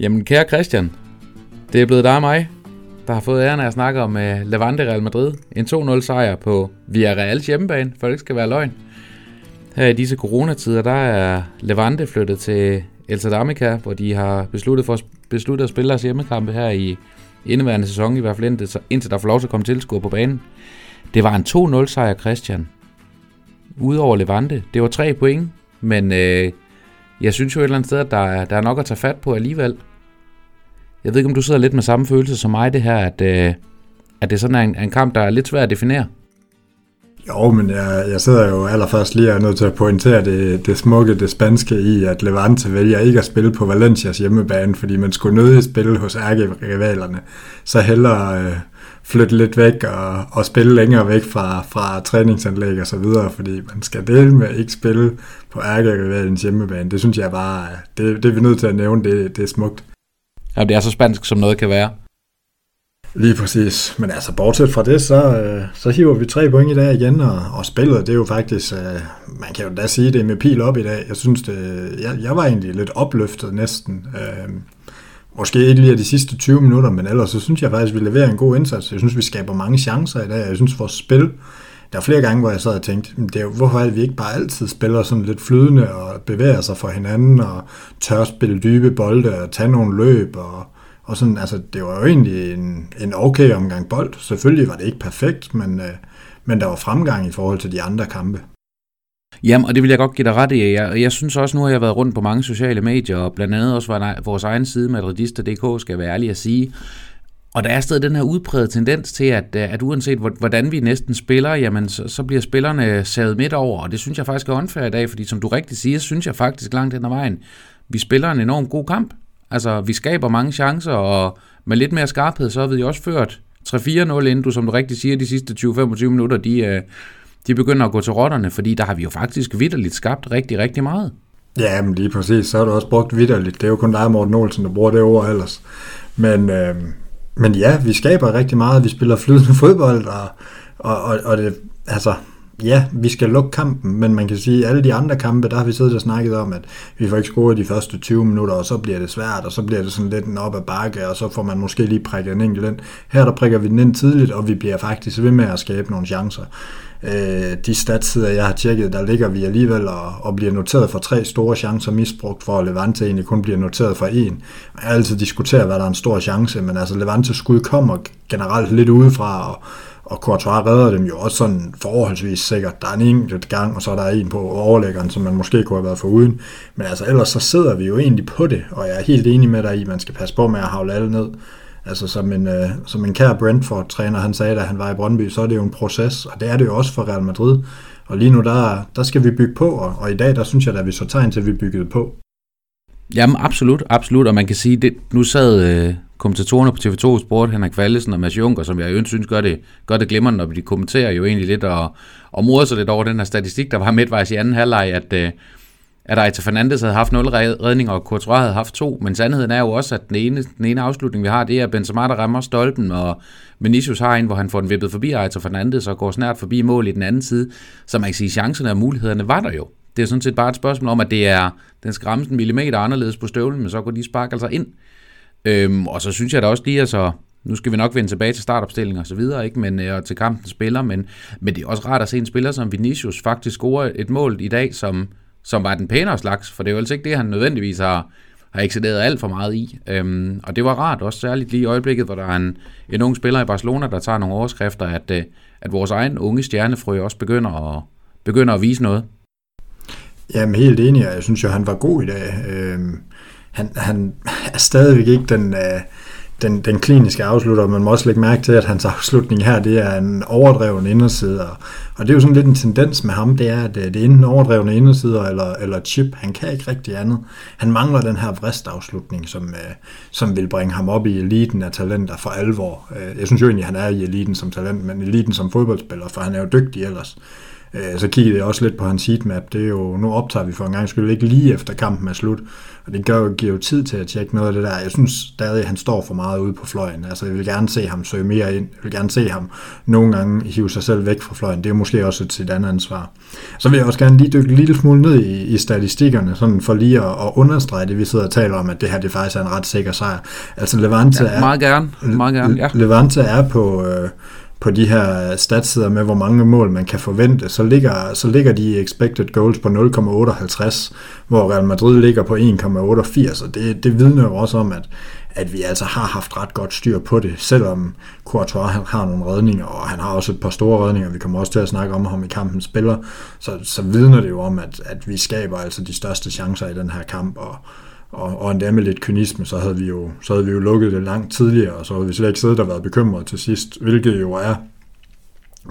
Jamen, kære Christian, det er blevet dig og mig, der har fået æren af at snakke om uh, Levante Real Madrid. En 2-0 sejr på Villarreals hjemmebane, for det ikke skal være løgn. Her i disse coronatider, der er Levante flyttet til El Sadamica, hvor de har besluttet, for, besluttet at spille deres hjemmekampe her i indeværende sæson, i hvert fald indtil, indtil der får lov til at komme tilskuer på banen. Det var en 2-0 sejr, Christian. Udover Levante. Det var tre point, men øh, jeg synes jo et eller andet sted, at der er, der er nok at tage fat på alligevel. Jeg ved ikke, om du sidder lidt med samme følelse som mig, det her, at, øh, at det sådan er en, en kamp, der er lidt svær at definere. Jo, men jeg, jeg sidder jo allerførst lige og nødt til at pointere det, det smukke, det spanske i, at Levante vælger ikke at spille på Valencias hjemmebane, fordi man skulle nødig spille hos ærkerivalerne. Så hellere øh, flytte lidt væk og, og spille længere væk fra, fra træningsanlæg og så videre, fordi man skal dele med ikke spille på ærkerivalens hjemmebane. Det synes jeg bare, øh, det, det er vi nødt til at nævne, det, det er smukt. Ja, det er så spansk, som noget kan være. Lige præcis. Men altså, bortset fra det, så, øh, så hiver vi tre point i dag igen, og, og spillet, det er jo faktisk, øh, man kan jo da sige, det er med pil op i dag. Jeg synes, det, jeg, jeg var egentlig lidt opløftet næsten. Øh, måske ikke lige de sidste 20 minutter, men ellers så synes jeg faktisk, vi leverer en god indsats. Jeg synes, vi skaber mange chancer i dag. Jeg synes, vores spil, der er flere gange, hvor jeg sad og tænkte, det er jo, hvorfor er det, vi ikke bare altid spiller sådan lidt flydende og bevæger sig for hinanden og tør spille dybe bolde og tage nogle løb og, og sådan, altså, det var jo egentlig en, en okay omgang bold. Selvfølgelig var det ikke perfekt, men, øh, men der var fremgang i forhold til de andre kampe. Jamen, og det vil jeg godt give dig ret i. Jeg, jeg synes også, nu har jeg været rundt på mange sociale medier, og blandt andet også var vores egen side, madridista.dk, skal jeg være ærlig at sige. Og der er stadig den her udbredte tendens til, at, øh, at uanset hvordan vi næsten spiller, jamen så, så bliver spillerne savet midt over, og det synes jeg faktisk er unfair i dag, fordi som du rigtig siger, synes jeg faktisk langt hen ad vejen, vi spiller en enorm god kamp. Altså, vi skaber mange chancer, og med lidt mere skarphed, så har vi også ført 3-4-0, inden du, som du rigtig siger, de sidste 20-25 minutter, de, øh, de begynder at gå til rotterne, fordi der har vi jo faktisk vidderligt skabt rigtig, rigtig meget. Ja, men lige præcis. Så har du også brugt vidderligt. Det er jo kun dig, Morten Olsen, der bruger det ord ellers. Men, øh, men ja, vi skaber rigtig meget. Vi spiller flydende fodbold, og, og, og, og det, altså, ja, vi skal lukke kampen, men man kan sige, at alle de andre kampe, der har vi siddet og snakket om, at vi får ikke scoret de første 20 minutter, og så bliver det svært, og så bliver det sådan lidt en op ad bakke, og så får man måske lige prikket en enkelt ind. Her der prikker vi den ind tidligt, og vi bliver faktisk ved med at skabe nogle chancer. Øh, de statsider, jeg har tjekket, der ligger vi alligevel og, og bliver noteret for tre store chancer misbrugt, for at Levante egentlig kun bliver noteret for en. Jeg har altid diskuteret, hvad der er en stor chance, men altså Levante skud kommer generelt lidt udefra, og og Courtois redder dem jo også sådan forholdsvis sikkert. Der er en enkelt gang, og så er der en på overlæggeren, som man måske kunne have været for uden. Men altså ellers så sidder vi jo egentlig på det, og jeg er helt enig med dig i, at man skal passe på med at havle alle ned. Altså som en, øh, som en kær Brentford-træner, han sagde, da han var i Brøndby, så er det jo en proces, og det er det jo også for Real Madrid. Og lige nu, der, der skal vi bygge på, og, og i dag, der synes jeg, at vi så tegn til, at vi byggede på. Jamen absolut, absolut, og man kan sige, det, nu sad øh, kommentatorerne på TV2 Sport, Henrik Vallesen og Mads Junker, som jeg jo synes gør det, gør det glimrende, når de kommenterer jo egentlig lidt og, og morer sig lidt over den her statistik, der var midtvejs i anden halvleg, at, øh, at Aita Fernandes havde haft 0 redninger, og Courtois havde haft to, men sandheden er jo også, at den ene, den ene afslutning, vi har, det er Benzema, der rammer stolpen, og Vinicius har en, hvor han får den vippet forbi Aita Fernandes og går snart forbi mål i den anden side, så man kan sige, chancerne og mulighederne var der jo. Det er sådan set bare et spørgsmål om, at det er, den skal en millimeter anderledes på støvlen, men så går de sparker altså ind. Øhm, og så synes jeg da også lige, altså, nu skal vi nok vende tilbage til startopstilling og så videre, ikke? Men, øh, og til kampen spiller, men, men det er også rart at se en spiller som Vinicius faktisk score et mål i dag, som, som var den pænere slags, for det er jo altså ikke det, han nødvendigvis har, har excelleret alt for meget i. Øhm, og det var rart, også særligt lige i øjeblikket, hvor der er en, en ung spiller i Barcelona, der tager nogle overskrifter, at, øh, at vores egen unge stjernefrø også begynder at, begynder at vise noget. Jamen helt enig, jeg synes jo, han var god i dag. Øhm, han, han er stadigvæk ikke den, øh, den, den kliniske afslutter, man må også lægge mærke til, at hans afslutning her, det er en overdreven inderside, og, og det er jo sådan lidt en tendens med ham, det er, at øh, det er enten overdrevne indersider eller, eller chip, han kan ikke rigtig andet. Han mangler den her vristafslutning, som, øh, som vil bringe ham op i eliten af talenter for alvor. Øh, jeg synes jo egentlig, han er i eliten som talent, men eliten som fodboldspiller, for han er jo dygtig ellers. Øh, så kiggede jeg også lidt på hans heatmap. Det er jo, nu optager vi for en gang skyld ikke lige efter kampen er slut. Og det gør, giver jo tid til at tjekke noget af det der. Jeg synes stadig, at han står for meget ude på fløjen. Altså, jeg vil gerne se ham søge mere ind. Jeg vil gerne se ham nogle gange hive sig selv væk fra fløjen. Det er måske også et sit andet ansvar. Så vil jeg også gerne lige dykke en lille smule ned i, i statistikkerne, sådan for lige at, at understrege det, vi sidder og taler om, at det her det faktisk er en ret sikker sejr. Altså Levante ja, meget gerne. Meget gerne, ja. Levante er på... Øh, på de her statsider med, hvor mange mål man kan forvente, så ligger, så ligger de expected goals på 0,58, hvor Real Madrid ligger på 1,88, og det, det vidner jo også om, at, at vi altså har haft ret godt styr på det, selvom Courtois han har nogle redninger, og han har også et par store redninger, vi kommer også til at snakke om ham i kampen spiller, så, så vidner det jo om, at, at vi skaber altså de største chancer i den her kamp, og, og, og endda med lidt kynisme, så havde, vi jo, så havde vi jo lukket det langt tidligere, og så havde vi slet ikke siddet og været bekymret til sidst, hvilket jo er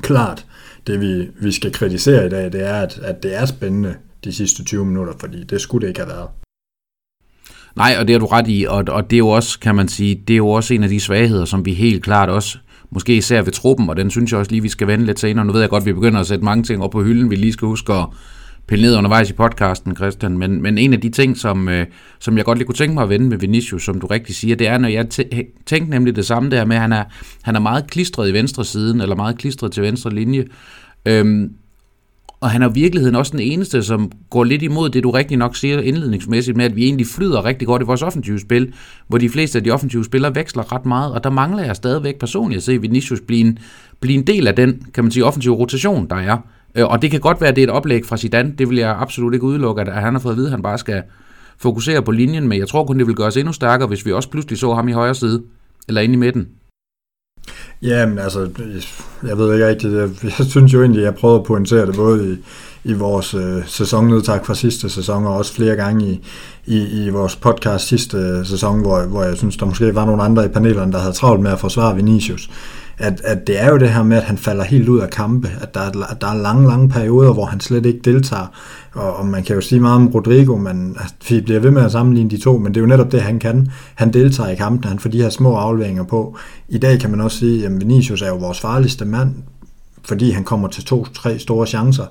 klart, det vi, vi skal kritisere i dag, det er, at, at det er spændende de sidste 20 minutter, fordi det skulle det ikke have været. Nej, og det har du ret i, og, og det er jo også, kan man sige, det er jo også en af de svagheder, som vi helt klart også, måske især ved truppen, og den synes jeg også lige, vi skal vende lidt senere. Nu ved jeg godt, at vi begynder at sætte mange ting op på hylden, vi lige skal huske at, pille ned undervejs i podcasten, Christian, men, men en af de ting, som, øh, som jeg godt lige kunne tænke mig at vende med Vinicius, som du rigtig siger, det er, når jeg tæ- tænkte nemlig det samme der med, at han er, han er meget klistret i venstre siden, eller meget klistret til venstre linje, øhm, og han er i virkeligheden også den eneste, som går lidt imod det, du rigtig nok siger indledningsmæssigt med, at vi egentlig flyder rigtig godt i vores offensive spil, hvor de fleste af de offensive spillere veksler ret meget, og der mangler jeg stadigvæk personligt at se Vinicius blive en, blive en del af den, kan man sige, offensive rotation, der er. Øh, og det kan godt være, at det er et oplæg fra Zidane. Det vil jeg absolut ikke udelukke, at han har fået at vide, at han bare skal fokusere på linjen, men jeg tror kun, det vil gøre os endnu stærkere, hvis vi også pludselig så ham i højre side, eller inde i midten. Jamen altså, jeg ved ikke rigtigt, jeg, jeg synes jo egentlig, at jeg prøvede at pointere det både i, i vores øh, sæsonnedtak fra sidste sæson, og også flere gange i, i, i vores podcast sidste sæson, hvor, hvor jeg synes, der måske var nogle andre i panelerne, der havde travlt med at forsvare Vinicius at, at det er jo det her med, at han falder helt ud af kampe, at der er, at der er lange, lange perioder, hvor han slet ikke deltager, og, og man kan jo sige meget om Rodrigo, men vi bliver ved med at sammenligne de to, men det er jo netop det, han kan. Han deltager i kampen, han får de her små afleveringer på. I dag kan man også sige, at Vinicius er jo vores farligste mand, fordi han kommer til to-tre store chancer,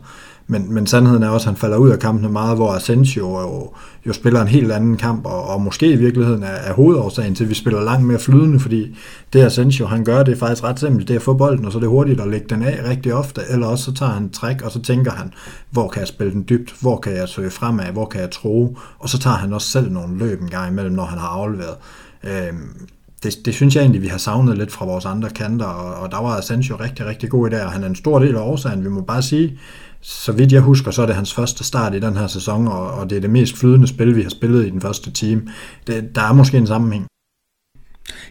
men, men sandheden er også, at han falder ud af kampene meget, hvor Asensio jo, jo spiller en helt anden kamp, og, og måske i virkeligheden er, er hovedårsagen til, at vi spiller langt mere flydende, fordi det Asensio han gør, det er faktisk ret simpelt. Det er at få bolden, og så er det hurtigt at lægge den af rigtig ofte, eller også så tager han træk, og så tænker han, hvor kan jeg spille den dybt, hvor kan jeg søge fremad, hvor kan jeg tro, og så tager han også selv nogle løb en gang imellem, når han har afleveret. Øhm, det, det synes jeg egentlig, vi har savnet lidt fra vores andre kanter, og, og der var Asensio rigtig, rigtig god i dag, og han er en stor del af årsagen. Vi må bare sige, så vidt jeg husker, så er det hans første start i den her sæson, og, og det er det mest flydende spil, vi har spillet i den første team. Det, der er måske en sammenhæng.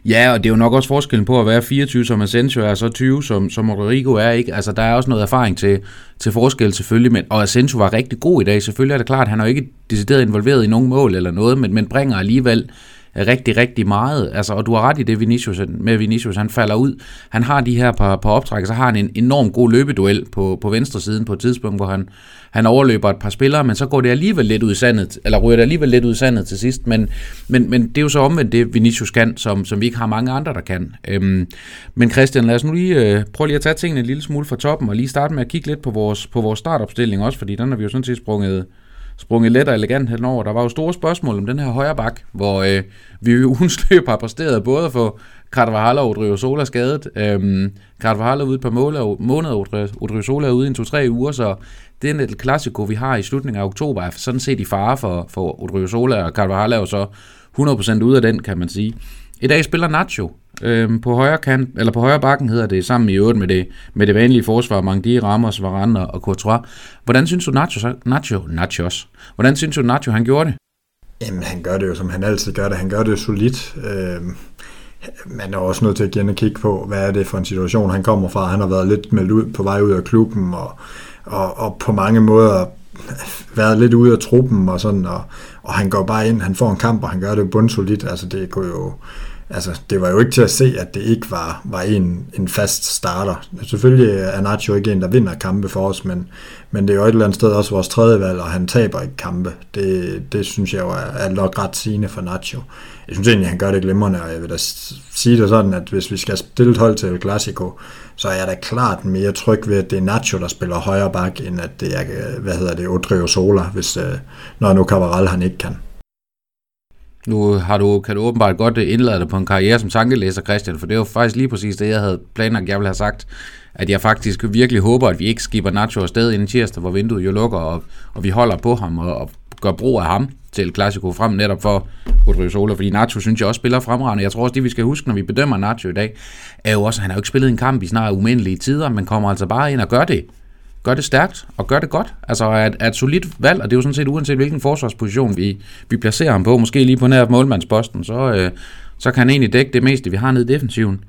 Ja, og det er jo nok også forskellen på at være 24 som Asensio er, så 20 som, som Rodrigo er, ikke? Altså, der er også noget erfaring til, til forskel selvfølgelig, men, og Asensio var rigtig god i dag. Selvfølgelig er det klart, at han er jo ikke decideret involveret i nogen mål eller noget, men, men bringer alligevel rigtig, rigtig meget. Altså, og du har ret i det Vinicius, med Vinicius, han falder ud. Han har de her par, par optræk, så har han en enorm god løbeduel på, på venstre siden på et tidspunkt, hvor han, han overløber et par spillere, men så går det alligevel lidt ud i sandet, eller ryger det alligevel lidt ud i sandet til sidst, men, men, men det er jo så omvendt det, Vinicius kan, som, som vi ikke har mange andre, der kan. Øhm, men Christian, lad os nu lige øh, prøve lige at tage tingene en lille smule fra toppen, og lige starte med at kigge lidt på vores, på vores startopstilling også, fordi den har vi jo sådan set sprunget, sprunget let og elegant henover. Der var jo store spørgsmål om den her højre bak, hvor øh, vi jo ugens løb har præsteret både for Carvajal og Odriozola skadet. Øhm, Carvajal er ude et par måneder, måneder Odriozola er ude i en to-tre uger, så det er et klassiko, vi har i slutningen af oktober, er sådan set i fare for, for Odriozola, og Carvajal er jo så 100% ude af den, kan man sige. I dag spiller Nacho øh, på højre kant, eller på højre bakken hedder det, sammen i øvrigt med det, med det vanlige forsvar, Mangdi, Ramos, Varane og Courtois. Hvordan synes du Nacho, Nacho, Nachos, hvordan synes du Nacho han gjorde det? Jamen han gør det jo, som han altid gør det. Han gør det solidt. Øh, man er også nødt til at igen at kigge på, hvad er det for en situation, han kommer fra. Han har været lidt meldt ud på vej ud af klubben, og, og, og på mange måder været lidt ude af truppen og sådan, og, og han går bare ind, han får en kamp, og han gør det bundsolidt, altså det kunne jo, altså, det var jo ikke til at se, at det ikke var, var en, en fast starter. Selvfølgelig er Nacho ikke en, der vinder kampe for os, men, men det er jo et eller andet sted også vores tredje valg, og han taber ikke kampe. Det, det synes jeg jo er, er nok ret sigende for Nacho. Jeg synes egentlig, han gør det glimrende, og jeg vil da sige det sådan, at hvis vi skal stille et hold til El Clasico, så er jeg da klart mere tryg ved, at det er Nacho, der spiller højre bak, end at det er, øh, hvad hedder det, Odrio Sola, hvis, øh, når nu Cabral han ikke kan. Nu har du, kan du åbenbart godt øh, indlade dig på en karriere som tankelæser, Christian, for det var faktisk lige præcis det, jeg havde planlagt, jeg ville have sagt, at jeg faktisk virkelig håber, at vi ikke skipper Nacho afsted inden tirsdag, hvor vinduet jo lukker, og, og vi holder på ham og, og gør brug af ham til Clasico frem netop for Rodrigo Sola, fordi Nacho synes jeg også spiller fremragende. Jeg tror også, det vi skal huske, når vi bedømmer Nacho i dag, er jo også, at han har jo ikke spillet en kamp i snart umindelige tider, men kommer altså bare ind og gør det gør det stærkt og gør det godt. Altså er, er et solidt valg, og det er jo sådan set uanset hvilken forsvarsposition vi, vi placerer ham på, måske lige på nær målmandsposten, så, øh, så kan han egentlig dække det meste, vi har nede i defensiven.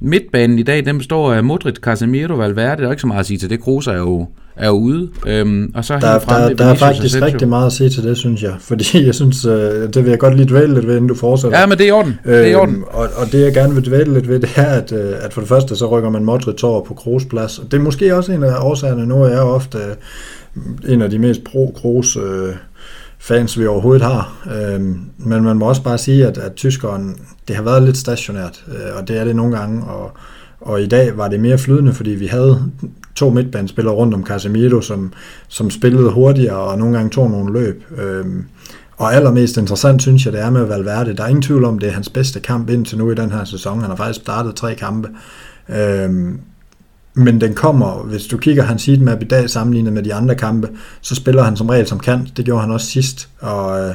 Midtbanen i dag, den består af Modric, Casemiro, Valverde, der er ikke så meget at sige til det. Kroos er jo, er jo ude. Øhm, og så der, frem, der, der er faktisk rigtig meget at sige til det, synes jeg. Fordi jeg synes, øh, det vil jeg godt lige dvæle lidt ved, inden du fortsætter. Ja, men det er i orden. Det er i orden. Øhm, og, og det jeg gerne vil dvæle lidt ved, det er, at, øh, at for det første, så rykker man Modric over på Kroos plads. Og det er måske også en af årsagerne. Nu er jeg ofte øh, en af de mest pro-Kroos øh, fans, vi overhovedet har. Øhm, men man må også bare sige, at, at tyskeren, det har været lidt stationært, øh, og det er det nogle gange, og, og i dag var det mere flydende, fordi vi havde to midtbanespillere rundt om Casemiro, som, som spillede hurtigere og nogle gange tog nogle løb. Øhm, og allermest interessant synes jeg, det er med Valverde. Der er ingen tvivl om, det er hans bedste kamp indtil nu i den her sæson. Han har faktisk startet tre kampe. Øhm, men den kommer, hvis du kigger hans heatmap i dag sammenlignet med de andre kampe, så spiller han som regel som kant. Det gjorde han også sidst. Og, øh,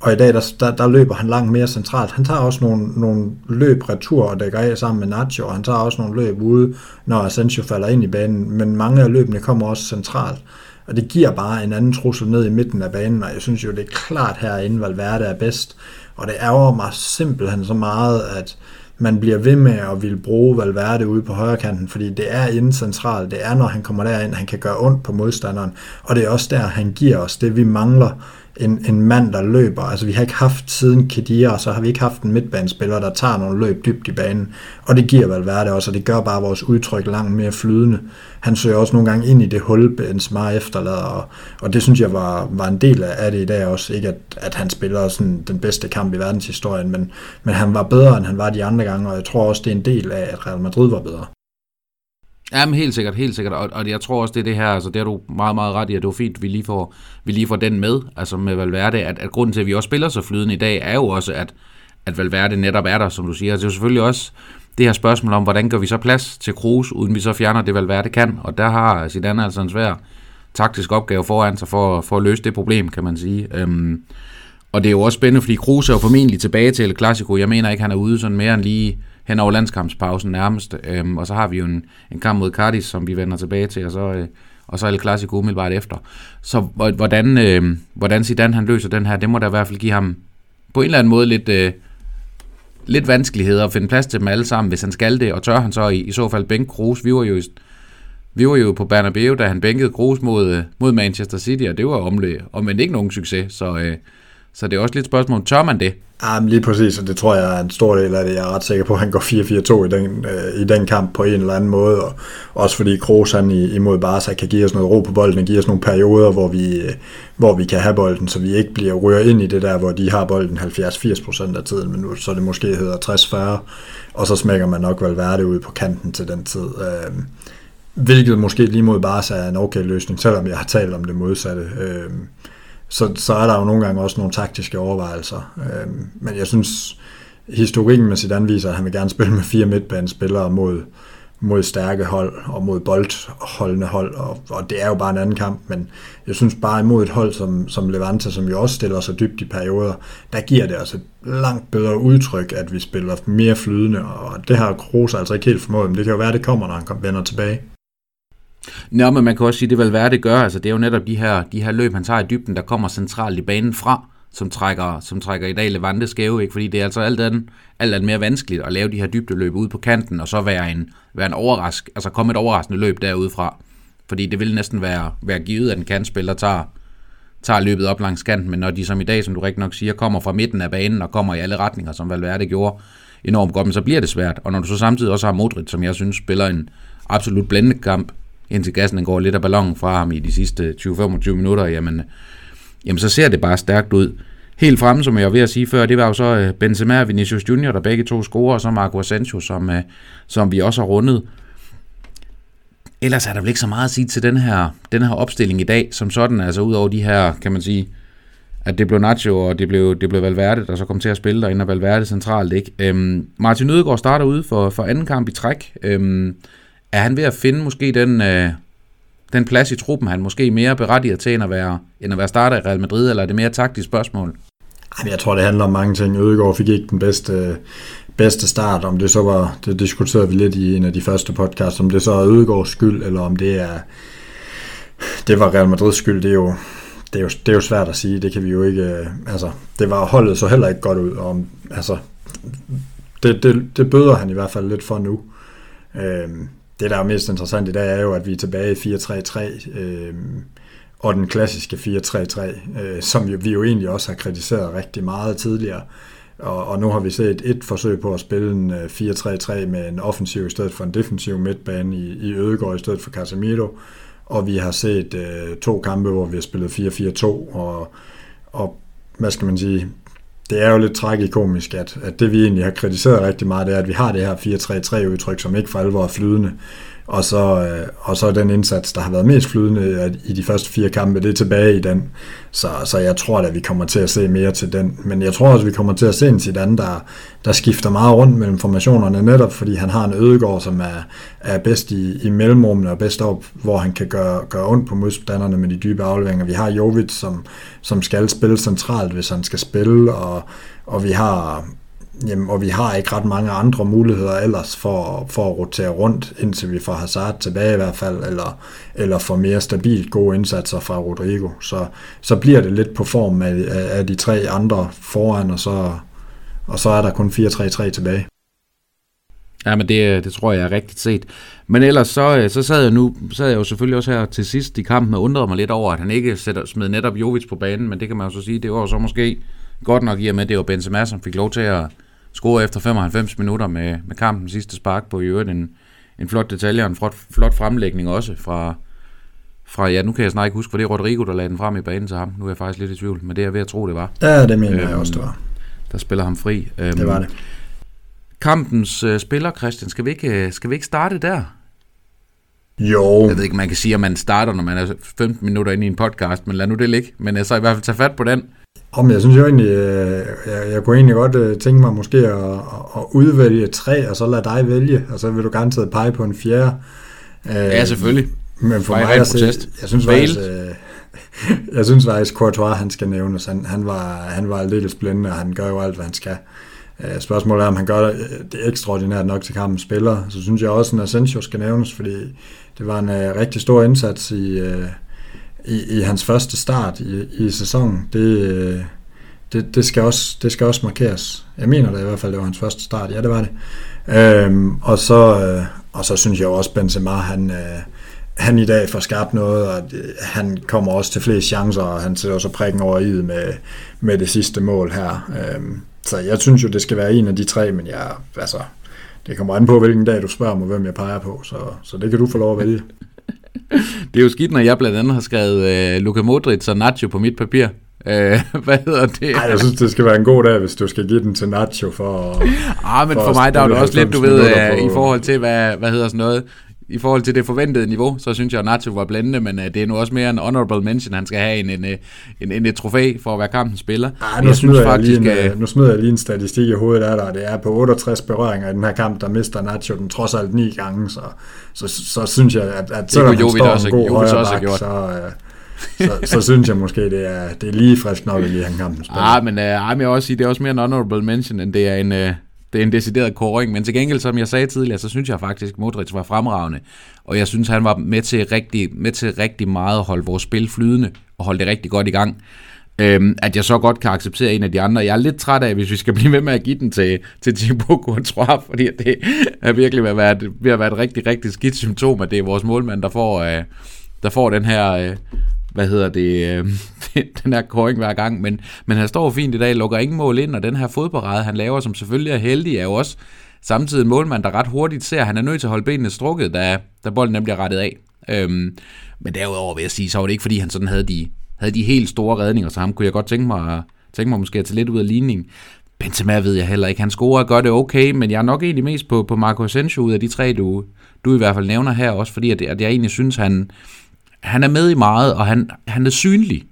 og i dag, der, der, der løber han langt mere centralt. Han tager også nogle, nogle løb retur og dækker af sammen med Nacho, og han tager også nogle løb ude, når Asensio falder ind i banen. Men mange af løbene kommer også centralt. Og det giver bare en anden trussel ned i midten af banen, og jeg synes jo, det er klart herinde, Valverde er bedst. Og det ærger mig simpelthen så meget, at man bliver ved med at ville bruge Valverde ude på højre kanten, fordi det er inden centralt. Det er, når han kommer derind, han kan gøre ondt på modstanderen. Og det er også der, han giver os det, vi mangler en, en mand, der løber. Altså vi har ikke haft siden Kedira, så har vi ikke haft en midtbanespiller, der tager nogle løb dybt i banen. Og det giver Valverde også, og det gør bare vores udtryk langt mere flydende. Han søger også nogle gange ind i det hul, Benzema efterlader, og, og det synes jeg var, var en del af det i dag også. Ikke at, at han spiller sådan den bedste kamp i verdenshistorien, men, men han var bedre, end han var de andre gange, og jeg tror også, det er en del af, at Real Madrid var bedre. Jamen helt sikkert, helt sikkert, og, og jeg tror også, det er det her, altså det er du meget, meget ret i, at det var fint, at vi lige får, vi lige får den med, altså med Valverde, at, at grunden til, at vi også spiller så flydende i dag, er jo også, at, at Valverde netop er der, som du siger. Altså, det er jo selvfølgelig også det her spørgsmål om, hvordan gør vi så plads til Kroos, uden vi så fjerner det, Valverde kan, og der har Zidane altså en svær taktisk opgave foran sig for, for at løse det problem, kan man sige. Øhm, og det er jo også spændende, fordi Kroos er jo formentlig tilbage til El Clasico. Jeg mener ikke, han er ude sådan mere end lige hen over landskampspausen nærmest. Øhm, og så har vi jo en, en kamp mod Cardis, som vi vender tilbage til, og så, øh, og så El Clasico umiddelbart efter. Så hvordan, øh, hvordan Zidane han løser den her, det må da i hvert fald give ham på en eller anden måde lidt, øh, lidt vanskeligheder at finde plads til dem alle sammen, hvis han skal det, og tør han så i, i så fald bænke Kroos. Vi var jo vi var jo på Bernabeu, da han bænkede Kroos mod, øh, mod Manchester City, og det var omløb, og men ikke nogen succes, så, øh, så det er også lidt et spørgsmål, tør man det? Ja, men lige præcis, og det tror jeg er en stor del af det. Jeg er ret sikker på, at han går 4-4-2 i den, øh, i den kamp på en eller anden måde, og også fordi Kroos han imod Barca kan give os noget ro på bolden, og give os nogle perioder, hvor vi, øh, hvor vi kan have bolden, så vi ikke bliver rørt ind i det der, hvor de har bolden 70-80% af tiden, men nu så det måske hedder 60-40, og så smækker man nok Valverde ud på kanten til den tid. Øh, hvilket måske lige mod Barca er en okay løsning, selvom jeg har talt om det modsatte. Øh, så, så er der jo nogle gange også nogle taktiske overvejelser. Øh, men jeg synes, historikken med Zidane viser, at han vil gerne spille med fire midtbanespillere mod, mod stærke hold og mod boldholdende hold, og, og det er jo bare en anden kamp, men jeg synes bare imod et hold som, som Levante, som jo også stiller sig dybt i perioder, der giver det altså et langt bedre udtryk, at vi spiller mere flydende, og det har Kroos altså ikke helt formået, men det kan jo være, at det kommer, når han vender tilbage. Nå, men man kan også sige, det vil være, det gør. Altså, det er jo netop de her, de her løb, han tager i dybden, der kommer centralt i banen fra, som trækker, som trækker i dag Levante skæve, ikke? fordi det er altså alt andet, alt andet mere vanskeligt at lave de her dybdeløb ude på kanten, og så være en, være en overrask, altså komme et overraskende løb derudefra. Fordi det ville næsten være, være givet, at en kantspiller tager, tager løbet op langs kanten, men når de som i dag, som du rigtig nok siger, kommer fra midten af banen og kommer i alle retninger, som Valverde gjorde, enormt godt, men så bliver det svært. Og når du så samtidig også har Modric, som jeg synes spiller en absolut blændende kamp, indtil gassen går lidt af ballonen fra ham i de sidste 20-25 minutter, jamen, jamen så ser det bare stærkt ud. Helt fremme, som jeg var ved at sige før, det var jo så øh, Benzema og Vinicius Junior, der begge to scorer, og så Marco Asensio, som, øh, som vi også har rundet. Ellers er der vel ikke så meget at sige til den her, den her opstilling i dag, som sådan, altså ud over de her, kan man sige, at det blev Nacho, og det blev, det blev Valverde, der så kom til at spille derinde, og Valverde centralt, ikke? Øhm, Martin Ødegaard starter ude for, for anden kamp i træk. Øhm, er han ved at finde måske den, øh, den plads i truppen, han måske mere berettiget til, end at være, end at være starter i Real Madrid, eller er det mere taktisk spørgsmål? Jeg tror, det handler om mange ting. Ødegaard fik ikke den bedste, bedste start, om det så var, det diskuterede vi lidt i en af de første podcasts, om det så er Ødegaards skyld, eller om det er, det var Real Madrids skyld, det er jo, det er jo, det er jo svært at sige, det kan vi jo ikke, øh, altså, det var holdet så heller ikke godt ud, og altså, det, det, det bøder han i hvert fald lidt for nu. Øhm, det, der er mest interessant i dag, er jo, at vi er tilbage i 4-3-3, øh, og den klassiske 4-3-3, øh, som jo, vi jo egentlig også har kritiseret rigtig meget tidligere. Og, og nu har vi set et forsøg på at spille en øh, 4-3-3 med en offensiv i stedet for en defensiv midtbane i, i Ødegård i stedet for Casemiro. Og vi har set øh, to kampe, hvor vi har spillet 4-4-2, og, og hvad skal man sige, det er jo lidt tragikomisk, at, at det vi egentlig har kritiseret rigtig meget, det er, at vi har det her 4-3-3 udtryk, som ikke for alvor er flydende og så, øh, og så den indsats, der har været mest flydende i de første fire kampe, det er tilbage i den. Så, så jeg tror at vi kommer til at se mere til den. Men jeg tror også, at vi kommer til at se en Zidane, der, der skifter meget rundt mellem formationerne, netop fordi han har en ødegård, som er, er bedst i, i mellemrummene og bedst op, hvor han kan gøre, gøre ondt på modstanderne med de dybe afleveringer. Vi har Jovic, som, som skal spille centralt, hvis han skal spille, og, og vi har Jamen, og vi har ikke ret mange andre muligheder ellers for, for at rotere rundt, indtil vi får Hazard tilbage i hvert fald, eller, eller får mere stabilt gode indsatser fra Rodrigo. Så, så bliver det lidt på form af, af, de tre andre foran, og så, og så er der kun 4-3-3 tilbage. Ja, men det, det tror jeg er rigtigt set. Men ellers så, øh, så sad jeg nu, sad jeg jo selvfølgelig også her til sidst i kampen og undrede mig lidt over, at han ikke sætter, smed netop Jovic på banen, men det kan man jo så sige, det var så måske godt nok i og med, at det var Benzema, som fik lov til at, score efter 95 minutter med, med kampen sidste spark på i øvrigt en, en flot detalje og en flot, flot fremlægning også fra, fra, ja, nu kan jeg snart ikke huske, for det er Rodrigo, der lagde den frem i banen til ham. Nu er jeg faktisk lidt i tvivl, men det er jeg ved at tro, det var. Ja, det mener øhm, jeg også, det var. Der spiller ham fri. Øhm, det var det. Kampens uh, spiller, Christian, skal vi, ikke, uh, skal vi ikke starte der? Jo. Jeg ved ikke, man kan sige, at man starter, når man er 15 minutter inde i en podcast, men lad nu det ligge. Men uh, så i hvert fald tage fat på den. Om jeg synes jo egentlig, øh, jeg, jeg kunne egentlig godt øh, tænke mig måske at, at udvælge tre, og så lade dig vælge, og så vil du gerne pege på en fjerde. Ja, selvfølgelig. Men for mig, at se, jeg synes faktisk, jeg synes faktisk, Courtois, han skal nævnes. Han, han var, han var lidt spændende, og han gør jo alt, hvad han skal. Spørgsmålet er, om han gør det ekstraordinært nok til kampen spiller. Så synes jeg også, at Asensio skal nævnes, fordi det var en rigtig stor indsats i, i, i hans første start i, i sæsonen, det, øh, det, det, skal også, det skal også markeres. Jeg mener det i hvert fald, det var hans første start. Ja, det var det. Øhm, og, så, øh, og så synes jeg også, Benzema, han, øh, han i dag får skabt noget, og øh, han kommer også til flere chancer, og han sætter også prikken over i med, med det sidste mål her. Øhm, så jeg synes jo, det skal være en af de tre, men jeg, altså, det kommer an på, hvilken dag du spørger mig, hvem jeg peger på, så, så det kan du få lov at vælge det er jo skidt, når jeg blandt andet har skrevet uh, Luka Modric og Nacho på mit papir. Uh, hvad hedder det? Ej, jeg synes, det skal være en god dag, hvis du skal give den til Nacho for... Ah, men for, for mig der er det også lidt, du ved, uh, i forhold til, hvad, hvad hedder sådan noget, i forhold til det forventede niveau, så synes jeg, at Nacho var blændende, men uh, det er nu også mere en honorable mention, han skal have en, en, en, en, et trofæ for at være kampens spiller. Ej, nu, jeg smider jeg faktisk, lige en, uh, nu smider jeg lige en statistik i hovedet af dig, det er på 68 berøringer i den her kamp, der mister Nacho den trods alt ni gange, så, så, så, så synes jeg, at, at selvom han står også, en god højre bak, så, uh, så, så synes jeg måske, det er, det er lige frisk nok at give han kampen spiller. Ah, men, uh, jeg vil også sige, det er også mere en honorable mention, end det er en, uh, det er en decideret koring, men til gengæld, som jeg sagde tidligere, så synes jeg faktisk, at Modric var fremragende, og jeg synes, han var med til rigtig, med til rigtig meget at holde vores spil flydende, og holde det rigtig godt i gang. Øhm, at jeg så godt kan acceptere en af de andre. Jeg er lidt træt af, hvis vi skal blive ved med at give den til, til Thibaut Courtois, fordi det er virkelig ved at være, et, ved at være et rigtig, rigtig skidt symptom, at det er vores målmand, der får, øh, der får den her, øh, hvad hedder det, øh, den her koring hver gang, men, men han står fint i dag, lukker ingen mål ind, og den her fodparade, han laver, som selvfølgelig er heldig, er jo også samtidig en målmand, der ret hurtigt ser, at han er nødt til at holde benene strukket, da, da bolden nemlig bliver rettet af. Øhm, men derudover vil jeg sige, så var det ikke, fordi han sådan havde de, havde de helt store redninger, så ham kunne jeg godt tænke mig, tænke mig måske at tage lidt ud af ligningen. Benzema ved jeg heller ikke. Han scorer og gør det okay, men jeg er nok egentlig mest på, på Marco Asensio ud af de tre, du, du i hvert fald nævner her også, fordi at, at jeg egentlig synes, han, han er med i meget, og han, han er synlig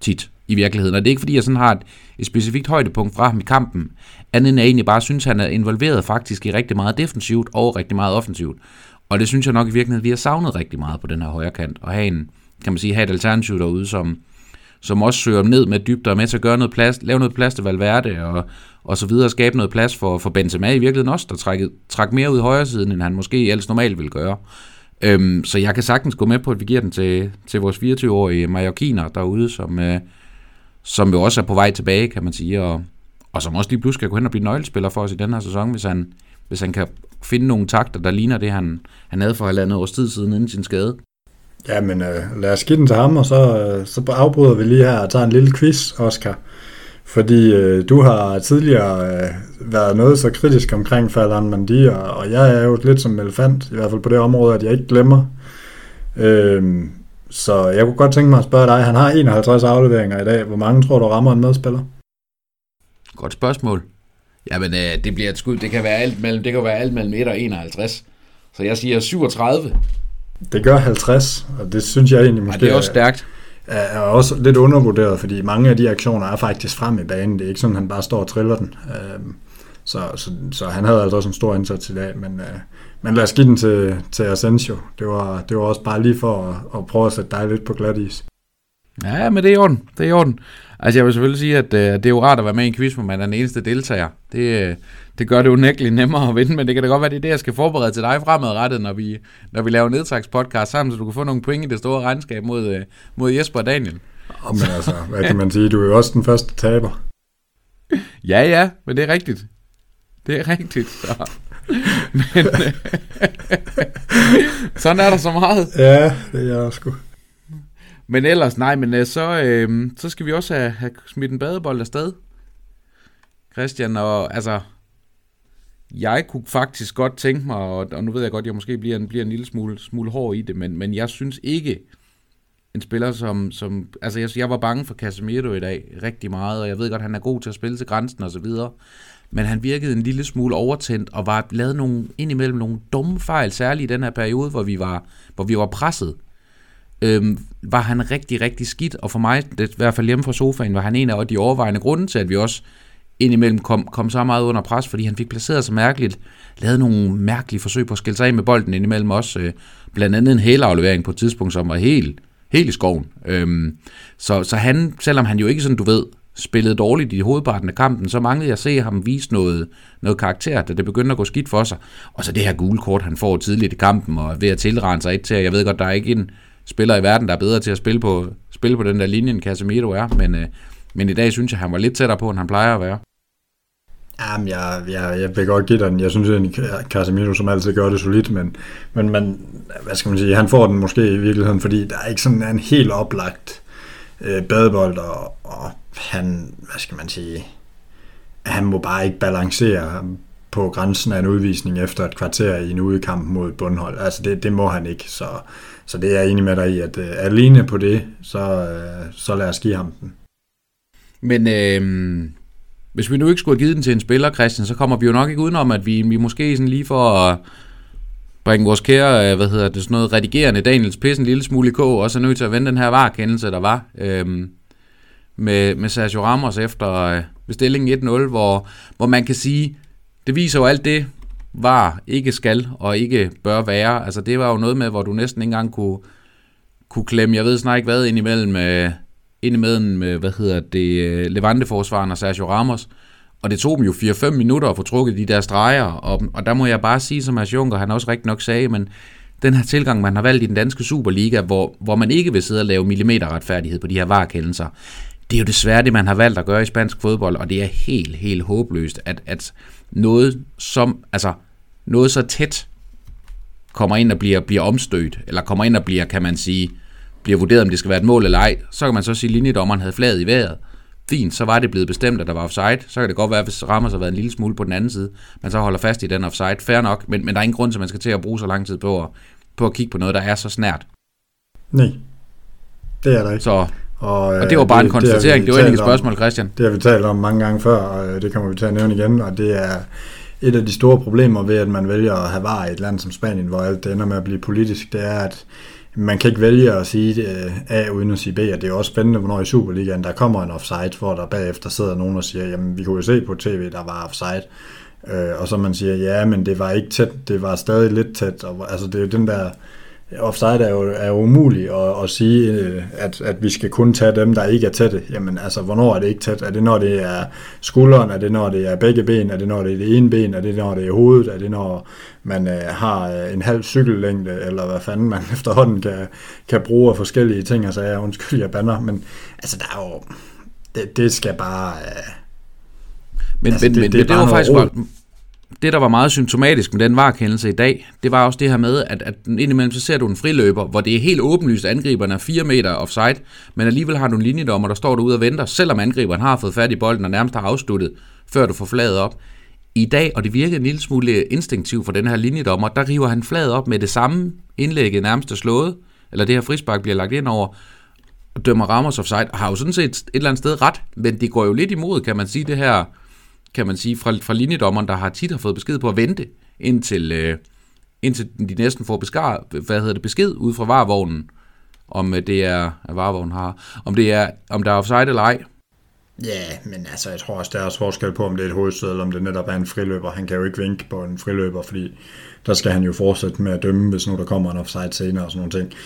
tit i virkeligheden. Og det er ikke, fordi jeg sådan har et, et specifikt højdepunkt fra ham i kampen, andet end jeg egentlig bare synes, han er involveret faktisk i rigtig meget defensivt og rigtig meget offensivt. Og det synes jeg nok i virkeligheden, vi har savnet rigtig meget på den her højre kant, og have en, kan man sige, have et alternativ derude, som, som også søger ned med dybder og med til at gøre noget plads, lave noget plads til Valverde og, og så videre, skabe noget plads for, for Benzema i virkeligheden også, der træk, træk mere ud i højre siden, end han måske ellers normalt vil gøre. Øhm, så jeg kan sagtens gå med på, at vi giver den til, til vores 24-årige majorkiner derude, som, øh, som jo også er på vej tilbage, kan man sige, og, og som også lige pludselig skal gå hen og blive nøglespiller for os i den her sæson, hvis han, hvis han kan finde nogle takter, der ligner det, han, han havde for halvandet års tid siden inden sin skade. Ja, men øh, lad os give den til ham, og så, øh, så afbryder vi lige her og tager en lille quiz, Oscar. Fordi øh, du har tidligere øh, været noget så kritisk omkring Ferdinand Mandi, og, og jeg er jo lidt som en elefant, i hvert fald på det område, at jeg ikke glemmer. Øh, så jeg kunne godt tænke mig at spørge dig, han har 51 afleveringer i dag. Hvor mange tror du rammer en medspiller? Godt spørgsmål. Jamen, øh, det bliver et skud. Det kan være alt mellem, det kan være alt mellem 1 og 51. Så jeg siger 37. Det gør 50, og det synes jeg egentlig måske... Ja, det er også stærkt. Er, også lidt undervurderet, fordi mange af de aktioner er faktisk frem i banen. Det er ikke sådan, at han bare står og triller den. Øhm, så, så, så han havde altså også en stor indsats i dag, men, øh, men lad os give den til, til Asensio. Det var, det var også bare lige for at, at prøve at sætte dig lidt på glat is. Ja, men det er i orden. Det er i orden. Altså, jeg vil selvfølgelig sige, at øh, det er jo rart at være med i en quiz, hvor man er den eneste deltager. Det, øh, det gør det jo nægteligt nemmere at vinde, men det kan da godt være, det er det, jeg skal forberede til dig fremadrettet, når vi, når vi laver nedtagspodcast sammen, så du kan få nogle point i det store regnskab mod, øh, mod Jesper og Daniel. Oh, men altså, hvad kan man sige? Du er jo også den første taber. Ja, ja, men det er rigtigt. Det er rigtigt. Så. Men, øh, sådan er der så meget. Ja, det er jeg sgu. Men ellers, nej, men øh, så, øh, så skal vi også have, have smidt en badebold afsted. Christian, og altså, jeg kunne faktisk godt tænke mig, og, og nu ved jeg godt, at jeg måske bliver en, bliver en lille smule, smule hård i det, men, men jeg synes ikke, en spiller som, som altså jeg, jeg var bange for Casemiro i dag rigtig meget, og jeg ved godt, at han er god til at spille til grænsen og så videre, men han virkede en lille smule overtændt, og var lavet nogle, indimellem nogle dumme fejl, særligt i den her periode, hvor vi var, hvor vi var presset øhm, var han rigtig, rigtig skidt, og for mig, det, i hvert fald hjemme fra sofaen, var han en af de overvejende grunde til, at vi også indimellem kom, kom så meget under pres, fordi han fik placeret sig mærkeligt, lavede nogle mærkelige forsøg på at skille sig af med bolden indimellem også, øh, blandt andet en hælaflevering på et tidspunkt, som var helt, helt i skoven. Øhm, så, så han, selvom han jo ikke sådan, du ved, spillede dårligt i hovedparten af kampen, så manglede jeg at se ham vise noget, noget karakter, da det begyndte at gå skidt for sig. Og så det her gule kort, han får tidligt i kampen, og ved at tilrende sig et til, jeg ved godt, der er ikke en spiller i verden, der er bedre til at spille på, spille på den der linje, end Casemiro er, men, øh, men i dag synes jeg, han var lidt tættere på, end han plejer at være. Jamen, jeg, jeg, jeg vil godt give den. Jeg synes egentlig, Casemiro som altid gør det solidt, men, men man, hvad skal man sige, han får den måske i virkeligheden, fordi der er ikke sådan en helt oplagt øh, badebold, og, og han, hvad skal man sige, han må bare ikke balancere på grænsen af en udvisning efter et kvarter i en udekamp mod bundhold. Altså det, det må han ikke, så, så det er jeg enig med dig i, at øh, alene på det, så, øh, så lad os give ham den. Men øh, hvis vi nu ikke skulle have givet den til en spiller, Christian, så kommer vi jo nok ikke udenom, at vi, vi måske sådan lige for at bringe vores kære, øh, hvad hedder det, sådan noget redigerende Daniels pisse en lille smule i kog, og så nødt til at vende den her varekendelse, der var øh, med, med Sergio Ramos efter øh, bestillingen 1-0, hvor, hvor man kan sige, det viser jo alt det, var, ikke skal og ikke bør være. Altså det var jo noget med, hvor du næsten ikke engang kunne, kunne klemme, jeg ved snart ikke hvad, ind imellem, øh, ind imellem med, hvad hedder det, øh, Levante-forsvaren og Sergio Ramos. Og det tog dem jo 4-5 minutter at få trukket de der streger, og, og der må jeg bare sige, som Mads Juncker, han også rigtig nok sagde, men den her tilgang, man har valgt i den danske Superliga, hvor, hvor man ikke vil sidde og lave millimeterretfærdighed på de her varekendelser, det er jo desværre det, man har valgt at gøre i spansk fodbold, og det er helt, helt håbløst, at, at noget som, altså noget så tæt kommer ind og bliver, bliver omstødt, eller kommer ind og bliver, kan man sige, bliver vurderet, om det skal være et mål eller ej. Så kan man så sige, at linjedommeren havde flaget i vejret. Fint, så var det blevet bestemt, at der var offside. Så kan det godt være, hvis Ramos har været en lille smule på den anden side, man så holder fast i den offside. Fair nok, men, men der er ingen grund til, at man skal til at bruge så lang tid på at, på at kigge på noget, der er så snært. Nej, det er der ikke. Så, og, og det var bare det, en konstatering, det, det var ikke et spørgsmål, Christian. Det har vi talt om mange gange før, og det kommer vi til at nævne igen, og det er et af de store problemer ved, at man vælger at have var i et land som Spanien, hvor alt det ender med at blive politisk, det er, at man kan ikke vælge at sige øh, A uden at sige B, og det er også spændende, hvornår i Superligaen der kommer en offside, hvor der bagefter sidder nogen og siger, jamen vi kunne jo se på tv, der var offside, øh, og så man siger, ja, men det var ikke tæt, det var stadig lidt tæt, og, altså det er jo den der, offside er jo, er jo umuligt at, at sige, øh, at, at vi skal kun tage dem, der ikke er tætte. Jamen altså, hvornår er det ikke tæt? Er det, når det er skulderen? Er det, når det er begge ben? Er det, når det er det ene ben? Er det, når det er hovedet? Er det, når man øh, har øh, en halv cykellængde? Eller hvad fanden man efterhånden kan, kan bruge af forskellige ting? Altså, jeg undskyld, jeg banner. Men altså, der er jo... Det, det skal bare... Øh, men, altså, men, det, men det, det, det var faktisk... Råd det, der var meget symptomatisk med den varkendelse i dag, det var også det her med, at, at indimellem så ser du en friløber, hvor det er helt åbenlyst, at angriberen er 4 meter offside, men alligevel har du en linjedommer, der står derude og venter, selvom angriberen har fået fat i bolden og nærmest har afsluttet, før du får flaget op. I dag, og det virkede en lille smule instinktivt for den her linjedommer, der river han flaget op med det samme indlægget nærmest er slået, eller det her frispark bliver lagt ind over, og dømmer Ramos offside, og har jo sådan set et eller andet sted ret, men det går jo lidt imod, kan man sige, det her kan man sige, fra, fra linjedommeren, der har tit har fået besked på at vente, indtil, øh, indtil de næsten får beskar, hvad hedder det, besked ud fra varevognen, om øh, det er, at har, om det er, om der er offside eller ej. Ja, men altså, jeg tror også, der er også forskel på, om det er et hovedstød, eller om det netop er en friløber. Han kan jo ikke vinke på en friløber, fordi der skal han jo fortsætte med at dømme, hvis nu der kommer en offside senere og sådan nogle ting.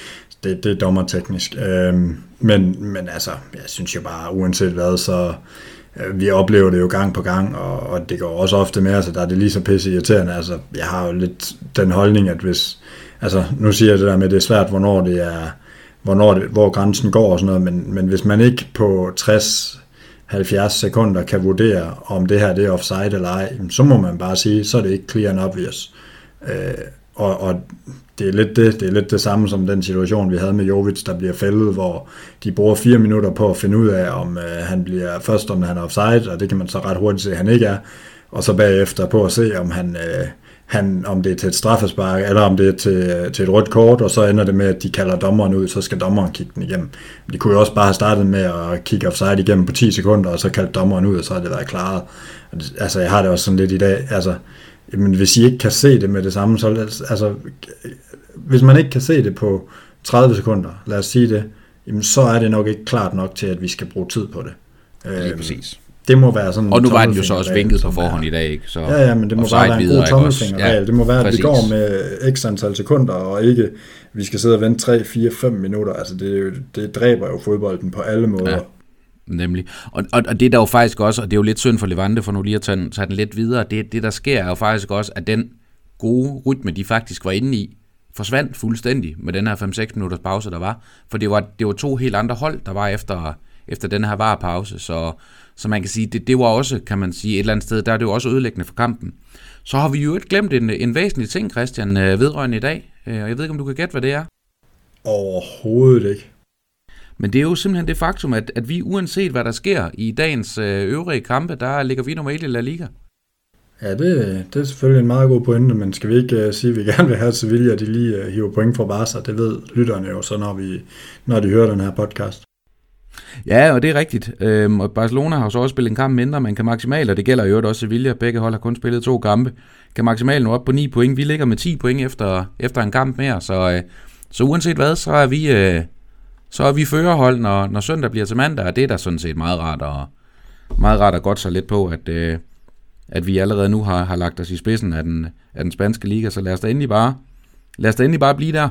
Det, det er dommerteknisk. Øhm, men, men altså, jeg synes jo bare, uanset hvad, så Øh, vi oplever det jo gang på gang, og, og det går også ofte med, altså der er det lige så pisse irriterende. Altså, jeg har jo lidt den holdning, at hvis, altså nu siger jeg det der med, at det er svært, hvornår det er, hvornår det, hvor grænsen går og sådan noget, men, men hvis man ikke på 60 70 sekunder kan vurdere, om det her det er offside eller ej, så må man bare sige, så er det ikke clear and obvious. Øh, og, og det er lidt det, det er lidt det samme som den situation, vi havde med Jovic, der bliver fældet, hvor de bruger fire minutter på at finde ud af, om øh, han bliver først, om han er offside, og det kan man så ret hurtigt se, at han ikke er, og så bagefter på at se, om han, øh, han, om det er til et straffespark, eller om det er til, øh, til et rødt kort, og så ender det med, at de kalder dommeren ud, så skal dommeren kigge den igennem. De kunne jo også bare have startet med at kigge offside igennem på 10 sekunder, og så kaldt dommeren ud, og så har det været klaret. Altså, jeg har det også sådan lidt i dag, altså, jamen, hvis I ikke kan se det med det samme, så altså, hvis man ikke kan se det på 30 sekunder, lad os sige det, jamen, så er det nok ikke klart nok til, at vi skal bruge tid på det. Lige øhm, præcis. Det må være sådan Og nu var den jo så også vinket på forhånd i dag, ikke? Så ja, ja, men det må bare være en god tommelfingerregel. Ja, det må være, at præcis. vi går med x antal sekunder, og ikke, vi skal sidde og vente 3, 4, 5 minutter. Altså, det, det dræber jo fodbolden på alle måder. Ja. Nemlig. Og, og, og det der jo faktisk også, og det er jo lidt synd for Levante, for nu lige at tage den, tage den lidt videre, det, det der sker er jo faktisk også, at den gode rytme, de faktisk var inde i, forsvandt fuldstændig med den her 5-6 minutters pause, der var. For det var, det var to helt andre hold, der var efter, efter den her varepause. Så, så man kan sige, det, det var også, kan man sige, et eller andet sted, der er det jo også ødelæggende for kampen. Så har vi jo ikke glemt en, en væsentlig ting, Christian, øh, vedrørende i dag. Øh, og jeg ved ikke, om du kan gætte, hvad det er. Overhovedet ikke. Men det er jo simpelthen det faktum, at, at vi uanset hvad der sker i dagens øh, øvrige kampe, der ligger vi nummer 1 i La Liga. Ja, det, det er selvfølgelig en meget god pointe, men skal vi ikke uh, sige, at vi gerne vil have Sevilla, at de lige uh, hiver point fra Barca? Det ved lytterne jo så, når, vi, når de hører den her podcast. Ja, og det er rigtigt. Øhm, og Barcelona har så også spillet en kamp mindre, men kan maksimalt, og det gælder jo også Sevilla, begge hold har kun spillet to kampe, kan maksimalt nå op på 9 point. Vi ligger med 10 point efter, efter en kamp mere, så, øh, så uanset hvad, så er vi, øh, så er vi førerhold, når, når søndag bliver til mandag, og det er da sådan set meget rart og meget rart at godt sig lidt på, at, øh, at vi allerede nu har, har lagt os i spidsen af den, af den spanske liga, så lad os da endelig bare, lad os da endelig bare blive der.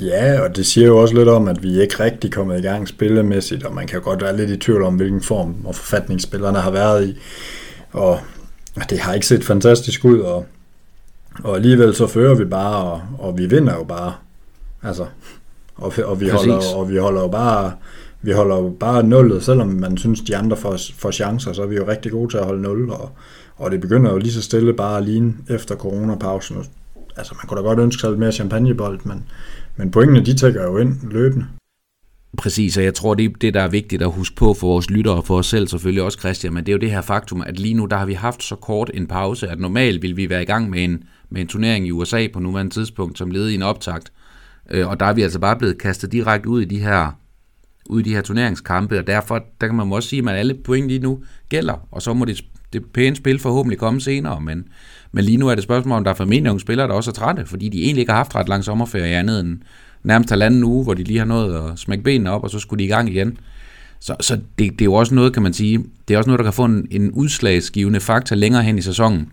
Ja, og det siger jo også lidt om, at vi ikke rigtig kommet i gang spillemæssigt, og man kan godt være lidt i tvivl om, hvilken form og forfatning spillerne har været i. Og det har ikke set fantastisk ud, og, og alligevel så fører vi bare, og, og vi vinder jo bare. Altså, og, og, vi holder, og vi holder jo bare vi holder jo bare nullet, selvom man synes, de andre får, får chancer, så er vi jo rigtig gode til at holde nul, og, og det begynder jo lige så stille bare at ligne efter coronapausen. Altså, man kunne da godt ønske sig lidt mere champagnebold, men, men pointene, de tækker jo ind løbende. Præcis, og jeg tror, det er det, der er vigtigt at huske på for vores lyttere og for os selv selvfølgelig også, Christian, men det er jo det her faktum, at lige nu der har vi haft så kort en pause, at normalt ville vi være i gang med en, med en turnering i USA på nuværende tidspunkt, som led i en optakt. Øh, og der er vi altså bare blevet kastet direkte ud i de her ud i de her turneringskampe, og derfor der kan man også sige, at alle point lige nu gælder, og så må det, det pæne spil forhåbentlig komme senere, men, men lige nu er det spørgsmål, om der er formentlig nogle spillere, der også er trætte, fordi de egentlig ikke har haft ret lang sommerferie andet end nærmest halvanden uge, hvor de lige har nået at smække benene op, og så skulle de i gang igen. Så, så det, det er jo også noget, kan man sige, det er også noget, der kan få en, en udslagsgivende faktor længere hen i sæsonen.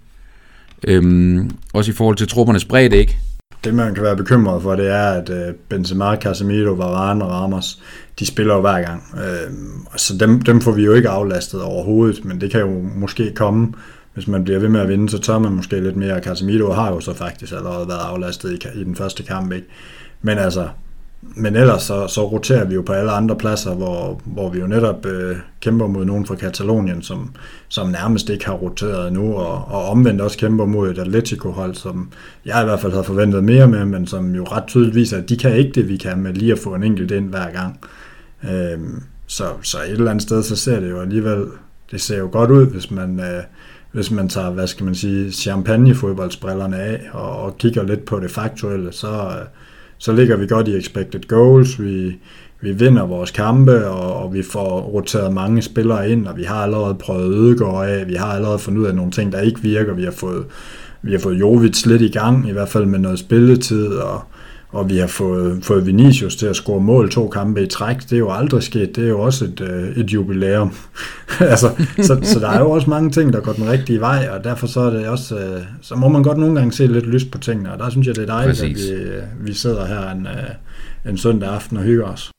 Øhm, også i forhold til truppernes bredde, ikke? Det, man kan være bekymret for, det er, at øh, Benzema, Casemiro, Varane og Ramos, de spiller jo hver gang. Øh, så dem, dem får vi jo ikke aflastet overhovedet, men det kan jo måske komme, hvis man bliver ved med at vinde, så tør man måske lidt mere. Casemiro har jo så faktisk allerede været aflastet i, i den første kamp, ikke? Men altså, men ellers så, så roterer vi jo på alle andre pladser, hvor, hvor vi jo netop øh, kæmper mod nogen fra Katalonien, som, som nærmest ikke har roteret nu, og, og omvendt også kæmper mod et Atletico-hold, som jeg i hvert fald havde forventet mere med, men som jo ret tydeligt viser, at de kan ikke det, vi kan med lige at få en enkelt ind hver gang. Øh, så, så et eller andet sted, så ser det jo alligevel, det ser jo godt ud, hvis man, øh, hvis man tager, hvad skal man sige, champagnefodboldsbrillerne af, og, og kigger lidt på det faktuelle, så, øh, så ligger vi godt i expected goals, vi, vi vinder vores kampe, og, og vi får roteret mange spillere ind, og vi har allerede prøvet Ødegård af, vi har allerede fundet ud af nogle ting, der ikke virker, vi har fået, vi har fået Jovic lidt i gang, i hvert fald med noget spilletid, og, og vi har fået, fået Vinicius til at score mål to kampe i træk. Det er jo aldrig sket. Det er jo også et, øh, et jubilæum. altså, så, så der er jo også mange ting, der går den rigtige vej, og derfor så er det også, øh, så må man godt nogle gange se lidt lyst på tingene, og der synes jeg, det er dejligt, Præcis. at vi, øh, vi sidder her en, en søndag aften og hygger os.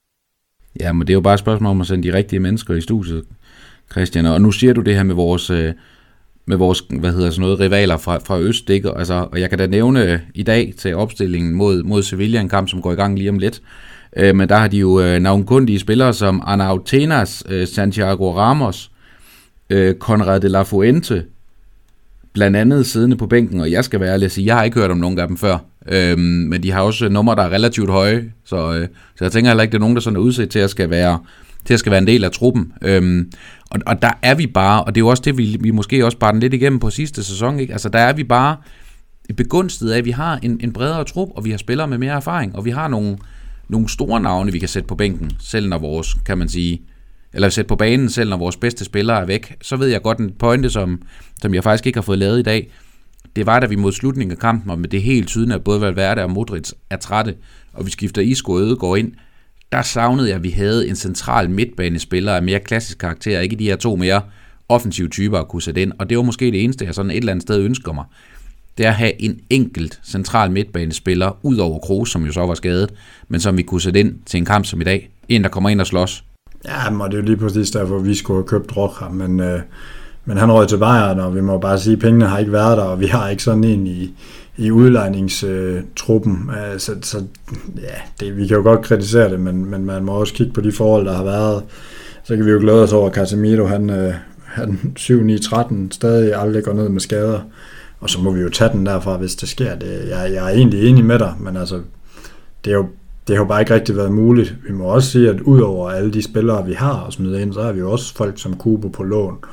Ja, men det er jo bare et spørgsmål om at sende de rigtige mennesker i studiet, Christian. Og nu siger du det her med vores, med vores hvad hedder sådan noget, rivaler fra, fra Øst. Ikke? Altså, og jeg kan da nævne øh, i dag til opstillingen mod, mod Sevilla, en kamp, som går i gang lige om lidt. Øh, men der har de jo øh, navnkundige spillere som Arnau Tenas, øh, Santiago Ramos, øh, Conrad de la Fuente, blandt andet siddende på bænken, og jeg skal være ærlig at sige, jeg har ikke hørt om nogen af dem før. Øhm, men de har også øh, numre, der er relativt høje, så, øh, så jeg tænker heller ikke, det er nogen, der sådan er udsat til at skal være, til at skal være en del af truppen. Øhm, og, og der er vi bare, og det er jo også det, vi, vi måske også bare den lidt igennem på sidste sæson, ikke? altså der er vi bare begunstiget af, at vi har en, en bredere trup, og vi har spillere med mere erfaring, og vi har nogle, nogle store navne, vi kan sætte på bænken, selv når vores, kan man sige, eller sætte på banen, selv når vores bedste spillere er væk. Så ved jeg godt en pointe, som, som jeg faktisk ikke har fået lavet i dag, det var, da vi mod slutningen af kampen, og med det helt tydeligt, at både Valverde og Modric er trætte, og vi skifter Isco og går ind, der savnede jeg, at vi havde en central midtbanespiller af mere klassisk karakter, ikke de her to mere offensive typer at kunne sætte ind. Og det var måske det eneste, jeg sådan et eller andet sted ønsker mig. Det er at have en enkelt central midtbanespiller, ud over Kroos, som jo så var skadet, men som vi kunne sætte ind til en kamp som i dag. En, der kommer ind og slås. Ja, og det er jo lige præcis hvor vi skulle have købt Rocha, men, øh, men han røg til Bayern, og vi må bare sige, at pengene har ikke været der, og vi har ikke sådan en i, i udlejningstruppen. Øh, så, så ja, det, vi kan jo godt kritisere det, men, men man må også kigge på de forhold, der har været. Så kan vi jo glæde os over, at Casemiro, han, øh, han 7-9-13 stadig aldrig går ned med skader. Og så må vi jo tage den derfra, hvis det sker. Det, jeg, jeg er egentlig enig med dig, men altså, det er jo det har jo bare ikke rigtig været muligt. Vi må også sige, at udover alle de spillere, vi har at smide ind, så har vi jo også folk som Kubo på lån øh,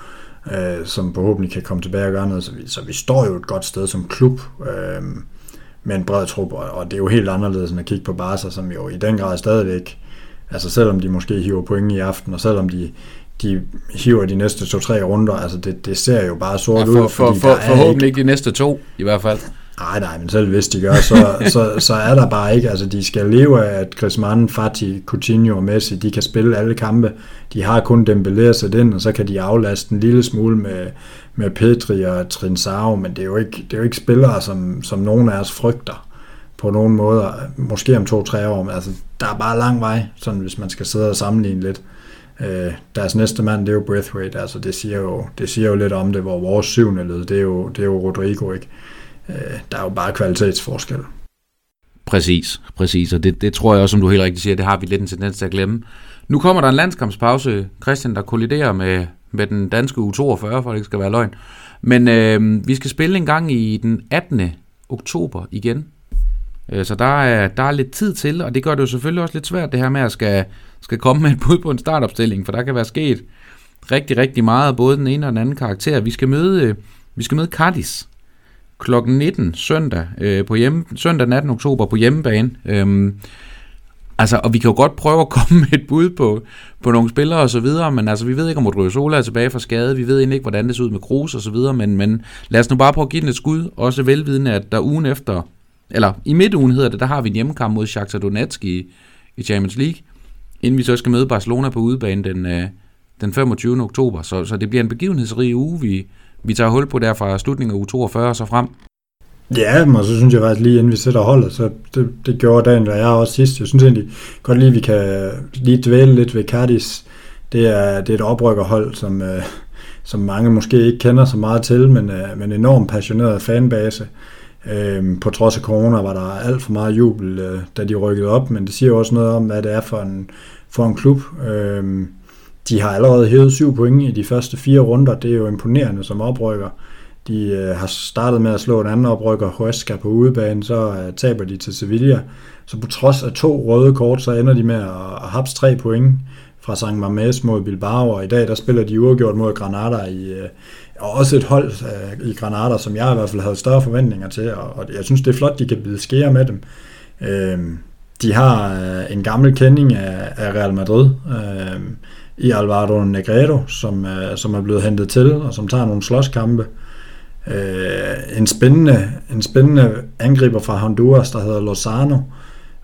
som forhåbentlig kan komme tilbage og gøre noget. Så vi, så vi står jo et godt sted som klub øh, med en bred trup, og det er jo helt anderledes end at kigge på Barca, som jo i den grad stadigvæk, altså selvom de måske hiver point i aften, og selvom de, de hiver de næste to-tre runder, altså det, det ser jo bare sort ja, for, ud. For, for, forhåbentlig ikke de næste to, i hvert fald. Nej, nej, men selv hvis de gør, så, så, så er der bare ikke, altså de skal leve af, at Griezmann, Fati, Coutinho og Messi, de kan spille alle kampe. De har kun Dembélé sætte ind, og så kan de aflaste en lille smule med, med Petri og Trinsao, men det er jo ikke, det er jo ikke spillere, som, som nogen af os frygter på nogen måder. Måske om to-tre år, men altså, der er bare lang vej, sådan hvis man skal sidde og sammenligne lidt. Øh, deres næste mand, det er jo Breathwaite, altså det siger jo, det siger jo lidt om det, hvor vores syvende led, det er jo, det er jo Rodrigo, ikke? Øh, der er jo bare kvalitetsforskel. Præcis, præcis, og det, det tror jeg også, som du helt rigtigt siger, det har vi lidt en tendens til at glemme. Nu kommer der en landskampspause, Christian, der kolliderer med, med den danske U42, for det ikke skal være løgn. Men øh, vi skal spille en gang i den 18. oktober igen. Øh, så der er, der er lidt tid til, og det gør det jo selvfølgelig også lidt svært, det her med at skal, skal komme med et bud på en startopstilling, for der kan være sket rigtig, rigtig meget, både den ene og den anden karakter. Vi skal møde, øh, vi skal møde Cardis kl. 19 søndag, øh, på hjemme, søndag den 18. oktober på hjemmebane. Øhm, altså, og vi kan jo godt prøve at komme med et bud på, på nogle spillere og så videre, men altså, vi ved ikke, om Odriozola er tilbage fra skade, vi ved egentlig ikke, hvordan det ser ud med Kroos og så videre, men, men lad os nu bare prøve at give den et skud, også velvidende, at der ugen efter, eller i midtugen hedder det, der har vi en hjemmekamp mod Shakhtar Donetsk i, i Champions League, inden vi så skal møde Barcelona på udebane den, øh, den 25. oktober, så, så det bliver en begivenhedsrig uge, vi, vi tager hul på der fra slutningen af uge 42 og så frem. Ja, og så synes jeg faktisk lige inden vi sætter holdet, så det, det gjorde dagen, og jeg også sidst. Jeg synes egentlig godt lige, at vi kan lige dvæle lidt ved Cardis. Det er, det er et oprykkerhold, som, øh, som mange måske ikke kender så meget til, men, øh, men enormt passioneret fanbase. Øh, på trods af corona var der alt for meget jubel, øh, da de rykkede op, men det siger også noget om, hvad det er for en, for en klub. Øh, de har allerede hævet syv point i de første fire runder. Det er jo imponerende som oprykker. De øh, har startet med at slå en anden oprykker, Huesca, på udebane, så øh, taber de til Sevilla. Så på trods af to røde kort, så ender de med at, at have tre point fra St. Mamés mod Bilbao, og i dag der spiller de uafgjort mod Granada i, øh, og også et hold øh, i Granada, som jeg i hvert fald havde større forventninger til, og, og jeg synes, det er flot, de kan blive skære med dem. Øh, de har øh, en gammel kending af, af Real Madrid, øh, i Alvaro Negredo, som, øh, som er blevet hentet til, og som tager nogle slåskampe. Øh, en, spændende, en spændende angriber fra Honduras, der hedder Lozano,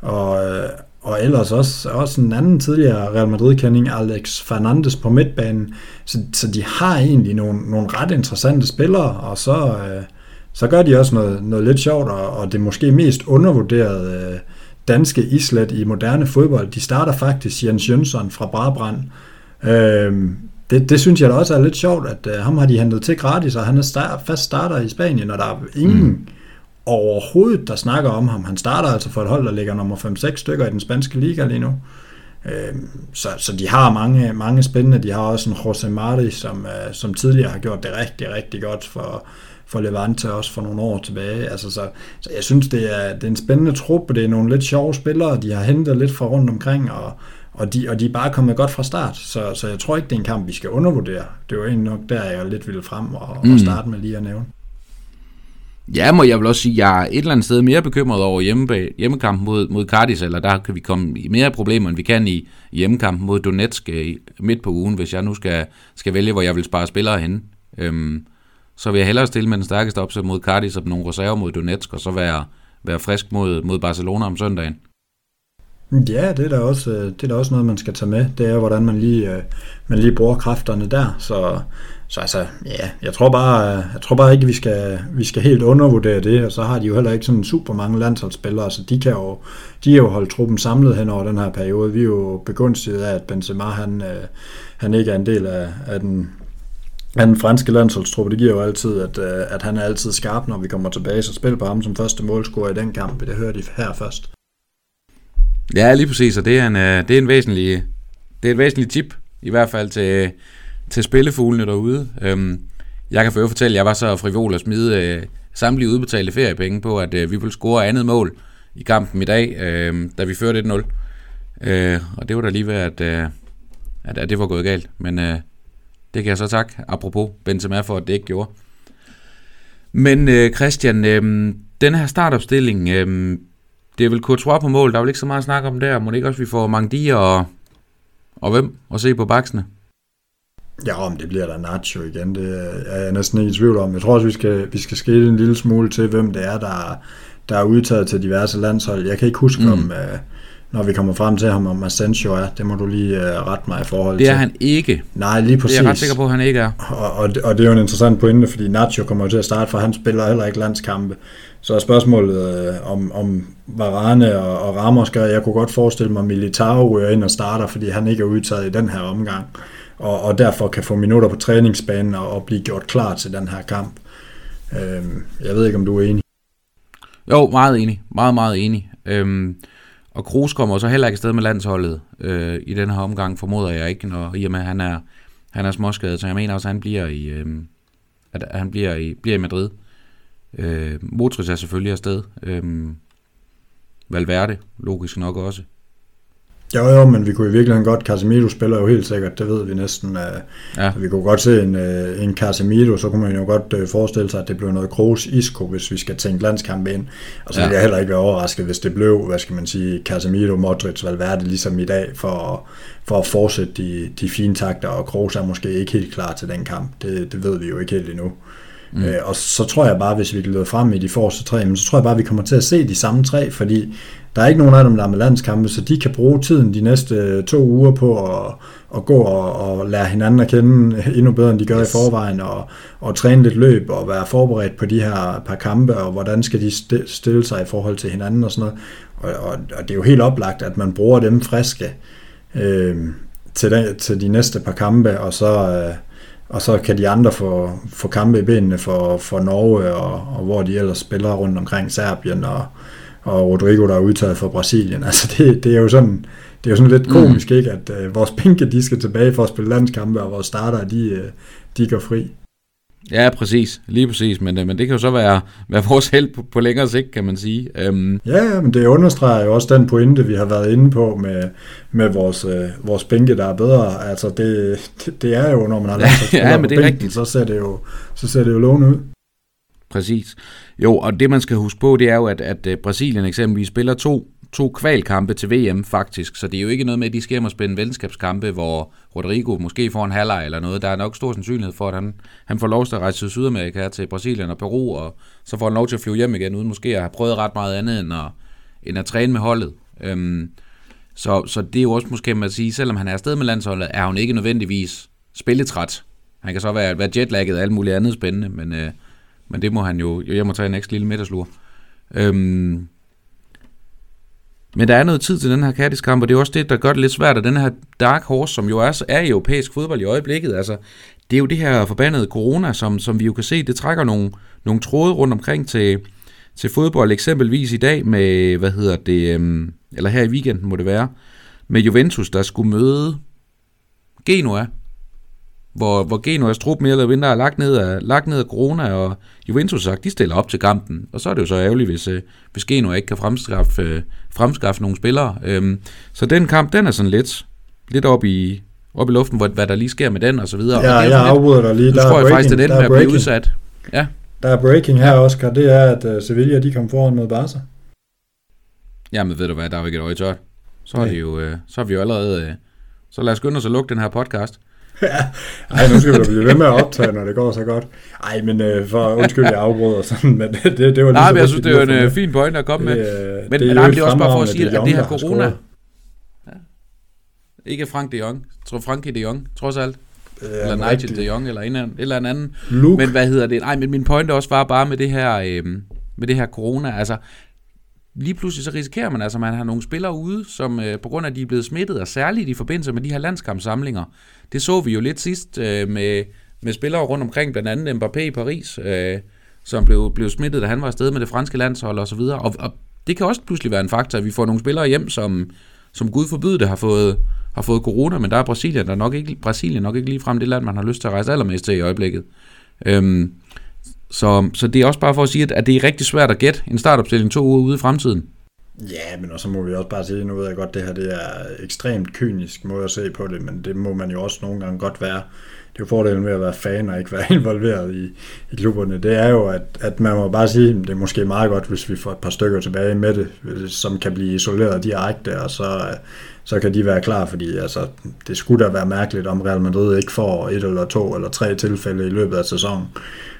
og, øh, og ellers også, også en anden tidligere Real Madrid-kending, Alex Fernandes på midtbanen. Så, så de har egentlig nogle, nogle ret interessante spillere, og så, øh, så gør de også noget, noget lidt sjovt, og, og det måske mest undervurderede øh, danske islet i moderne fodbold. De starter faktisk Jens Jønsson fra Brabrand, Øh, det, det synes jeg da også er lidt sjovt, at øh, ham har de hentet til gratis, og han er start, fast starter i Spanien, og der er ingen mm. overhovedet, der snakker om ham. Han starter altså for et hold, der ligger nummer 5-6 stykker i den spanske liga lige nu. Øh, så, så de har mange, mange spændende. De har også en José Mari, som, øh, som tidligere har gjort det rigtig, rigtig godt for, for Levante også for nogle år tilbage. Altså, så, så jeg synes, det er, det er en spændende trup, det er nogle lidt sjove spillere, de har hentet lidt fra rundt omkring, og, og de, og de er bare kommet godt fra start, så, så jeg tror ikke, det er en kamp, vi skal undervurdere. Det var egentlig nok der, jeg lidt ville frem og, mm. og starte med lige at nævne. Ja, må jeg vil også sige, at jeg er et eller andet sted mere bekymret over hjemme, hjemmekampen mod, mod Cardis, eller der kan vi komme i mere problemer, end vi kan i hjemmekampen mod Donetsk øh, midt på ugen, hvis jeg nu skal, skal vælge, hvor jeg vil spare spillere hen. Øhm, så vil jeg hellere stille med den stærkeste opsæt mod Cardis og nogle reserver mod Donetsk, og så være, være frisk mod, mod Barcelona om søndagen. Ja, det er, da også, øh, det er da også noget, man skal tage med. Det er, hvordan man lige, øh, man lige bruger kræfterne der. Så, så altså, ja, jeg tror bare, jeg tror bare ikke, vi skal, vi skal helt undervurdere det, og så har de jo heller ikke sådan super mange landsholdsspillere, så de kan jo, de har jo holdt truppen samlet hen over den her periode. Vi er jo begunstiget af, at Benzema, han, øh, han ikke er en del af, af den, af den franske landsholdstruppe, det giver jo altid, at, øh, at han er altid skarp, når vi kommer tilbage, så spil på ham som første målscorer i den kamp. Det hører de her først. Ja, lige præcis, og det er en, øh, det er en væsentlig, det er et væsentligt tip, i hvert fald til, til spillefuglene derude. Øhm, jeg kan for fortælle, at jeg var så frivol at smide øh, samtlige udbetalte feriepenge på, at øh, vi ville score andet mål i kampen i dag, øh, da vi førte 1-0. Øh, og det var da lige ved, at, øh, at, at det var gået galt. Men øh, det kan jeg så takke, apropos Benzema, for at det ikke gjorde. Men øh, Christian, øh, den her startopstilling, øh, det er vel Courtois på mål. Der er vel ikke så meget at snakke om der. Må det ikke også, vi får Mangdi og, og hvem at se på baksene? Ja, om det bliver der Nacho igen, det er jeg næsten ikke i tvivl om. Jeg tror også, vi skal, vi skal skille en lille smule til, hvem det er, der, der er udtaget til diverse landshold. Jeg kan ikke huske, mm. om, uh, når vi kommer frem til ham, om Asensio er. Det må du lige uh, rette mig i forhold til. Det er han ikke. Nej, lige præcis. Det er jeg ret sikker på, at han ikke er. Og, og, det, og det er jo en interessant pointe, fordi Nacho kommer til at starte, for han spiller heller ikke landskampe. Så er spørgsmålet øh, om, om Varane og, og Ramos gør, jeg kunne godt forestille mig, at Militao ryger ind og starter, fordi han ikke er udtaget i den her omgang, og, og derfor kan få minutter på træningsbanen og, og blive gjort klar til den her kamp. Øhm, jeg ved ikke, om du er enig? Jo, meget enig. Meget, meget enig. Øhm, og Kroos kommer så heller ikke afsted med landsholdet øh, i den her omgang, formoder jeg ikke, når, i og med, at han er, han er småskadet. Så jeg mener også, at han bliver i, øh, at han bliver i, bliver i Madrid. Øh, Motris er selvfølgelig afsted. Øh, Valverde, logisk nok også. Jo, jo, men vi kunne i virkeligheden godt, Casemiro spiller jo helt sikkert, det ved vi næsten. Ja. Vi kunne godt se en, øh, en Casemiro, så kunne man jo godt øh, forestille sig, at det blev noget Kroos Isco, hvis vi skal tænke landskamp ind. Og så ja. vil jeg heller ikke være overrasket, hvis det blev, hvad skal man sige, Casemiro, Modric, Valverde, ligesom i dag, for, for at fortsætte de, de fine takter, og Kroos er måske ikke helt klar til den kamp. Det, det ved vi jo ikke helt endnu. Mm. Øh, og så tror jeg bare, hvis vi glæder frem i de forreste tre, men så tror jeg bare, vi kommer til at se de samme tre, fordi der er ikke nogen af dem, der er med landskampe, så de kan bruge tiden de næste to uger på at, at gå og, og lære hinanden at kende endnu bedre, end de gør yes. i forvejen, og, og træne lidt løb og være forberedt på de her par kampe, og hvordan skal de stille sig i forhold til hinanden og sådan noget. Og, og, og det er jo helt oplagt, at man bruger dem friske øh, til, de, til de næste par kampe, og så... Øh, og så kan de andre få, få kampe i benene for, for Norge, og, og hvor de ellers spiller rundt omkring Serbien, og, og Rodrigo, der er udtaget for Brasilien. Altså det, det er jo sådan, det er jo sådan lidt komisk, mm. ikke, at uh, vores bænke, de skal tilbage for at spille landskampe, og vores starter, de, uh, de går fri. Ja, præcis. Lige præcis. Men, øh, men det kan jo så være, være vores held på, på længere sigt, kan man sige. Um... Ja, men det understreger jo også den pointe, vi har været inde på med, med vores, øh, vores bænke, der er bedre. Altså, det, det, det er jo, når man har lavet ja, ja, men det er bænken, rigtigt. så ser det jo, så ser det jo lovende ud. Præcis. Jo, og det man skal huske på, det er jo, at, at øh, Brasilien eksempelvis spiller to, to kvalkampe til VM faktisk, så det er jo ikke noget med, at de skal hjem og spille venskabskampe, hvor Rodrigo måske får en halvleg eller noget. Der er nok stor sandsynlighed for, at han, han får lov til at rejse til Sydamerika, til Brasilien og Peru, og så får han lov til at flyve hjem igen, uden måske at have prøvet ret meget andet end at, end at træne med holdet. Øhm, så, så det er jo også måske med at sige, selvom han er afsted med landsholdet, er hun ikke nødvendigvis spilletræt. Han kan så være, være jetlagget og alt muligt andet spændende, men, øh, men det må han jo, jeg må tage en ekstra lille middagslur. Øhm, men der er noget tid til den her kattiskamp, og det er også det, der gør det lidt svært, at den her Dark Horse, som jo er, er i europæisk fodbold i øjeblikket, altså, det er jo det her forbandede corona, som, som vi jo kan se, det trækker nogle, nogle tråde rundt omkring til, til fodbold, eksempelvis i dag med, hvad hedder det, øhm, eller her i weekenden må det være, med Juventus, der skulle møde Genoa, hvor, hvor Genoas trup mere eller mindre er lagt ned af, lagt ned af corona, og Juventus sagt, de stiller op til kampen. Og så er det jo så ærgerligt, hvis, øh, hvis Genoa ikke kan fremskaffe, øh, fremskaffe nogle spillere. Øhm, så den kamp, den er sådan lidt, lidt op i, op i luften, hvor, hvad der lige sker med den og så videre. Ja, og jeg afbryder dig lige. Nu der tror jeg breaking, faktisk, at den med at blive udsat. Ja. Der er breaking her, Oscar, det er, at uh, Sevilla de kom foran mod Barca. Jamen ved du hvad, der er jo ikke et øje tørt. Så, er det jo, uh, så er vi jo allerede... Uh, så lad os skynde os at lukke den her podcast ja. Ej, nu skal vi blive ved med at optage, når det går så godt. Ej, men øh, for undskyld, jeg afbryder sådan, men det, det, det var Nej, men jeg synes, det er en øh, fin point at komme det, med. Øh, men, det, men, nej, det er også bare for at sige, at det her corona... Ja. Ikke Frank de Jong. Jeg tror Frankie de Jong, trods alt. Ja, eller Nigel rigtig. de Jong, eller en eller en anden. Luke. Men hvad hedder det? Nej, men min point også var bare med det her, øh, med det her corona. Altså, lige pludselig så risikerer man, altså man har nogle spillere ude, som øh, på grund af, at de er blevet smittet, og særligt i forbindelse med de her landskampsamlinger, det så vi jo lidt sidst øh, med, med spillere rundt omkring, blandt andet Mbappé i Paris, øh, som blev, blev smittet, da han var afsted med det franske landshold og så videre. Og, og det kan også pludselig være en faktor, at vi får nogle spillere hjem, som, som Gud forbyde det, har fået, har fået corona, men der er Brasilien, der nok ikke, Brasilien nok ikke lige frem det land, man har lyst til at rejse allermest til i øjeblikket. Øhm, så, så det er også bare for at sige, at det er rigtig svært at gætte en startopstilling to uger ude i fremtiden. Ja, men også må vi også bare sige, nu ved jeg godt, det her det er ekstremt kynisk måde at se på det, men det må man jo også nogle gange godt være. Det er jo fordelen ved at være fan og ikke være involveret i, i klubberne. Det er jo, at, at man må bare sige, at det er måske meget godt, hvis vi får et par stykker tilbage med det, som kan blive isoleret direkte, og så, så kan de være klar, fordi altså, det skulle da være mærkeligt, om Real Madrid ikke får et eller to eller tre tilfælde i løbet af sæsonen.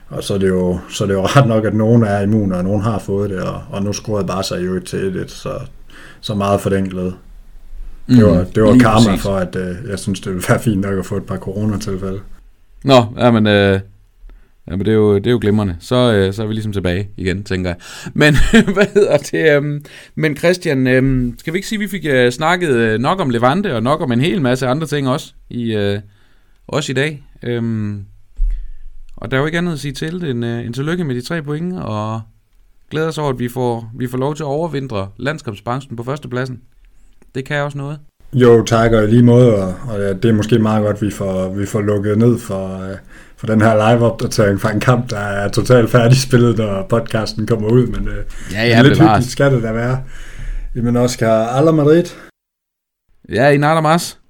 Og så er, det jo, så er det jo ret nok, at nogen er immune, og nogen har fået det, og, og nu scorede bare sig jo til 1 så, så meget for den glæde. Det var, mm, det var karma præcis. for, at uh, jeg synes, det ville være fint nok at få et par coronatilfælde. Nå, ja, men, øh, ja, men det, er jo, det er jo glimrende. Så, øh, så er vi ligesom tilbage igen, tænker jeg. Men hvad hedder det? Øh, men Christian, øh, skal vi ikke sige, at vi fik øh, snakket øh, nok om Levante, og nok om en hel masse andre ting også i, øh, også i dag? Øh, og der er jo ikke andet at sige til det end, en tillykke med de tre point, og glæder os over, at vi får, vi får lov til at overvintre landskabsbranchen på førstepladsen. Det kan også noget. Jo, tak, og i lige måde, og, og ja, det er måske meget godt, at vi får, vi får lukket ned for, uh, for den her live-opdatering fra en kamp, der er totalt færdigspillet, når podcasten kommer ud, men uh, ja, ja, lidt hyggeligt skal det da være. Jamen Oscar, Alla Madrid. Ja, i nada más.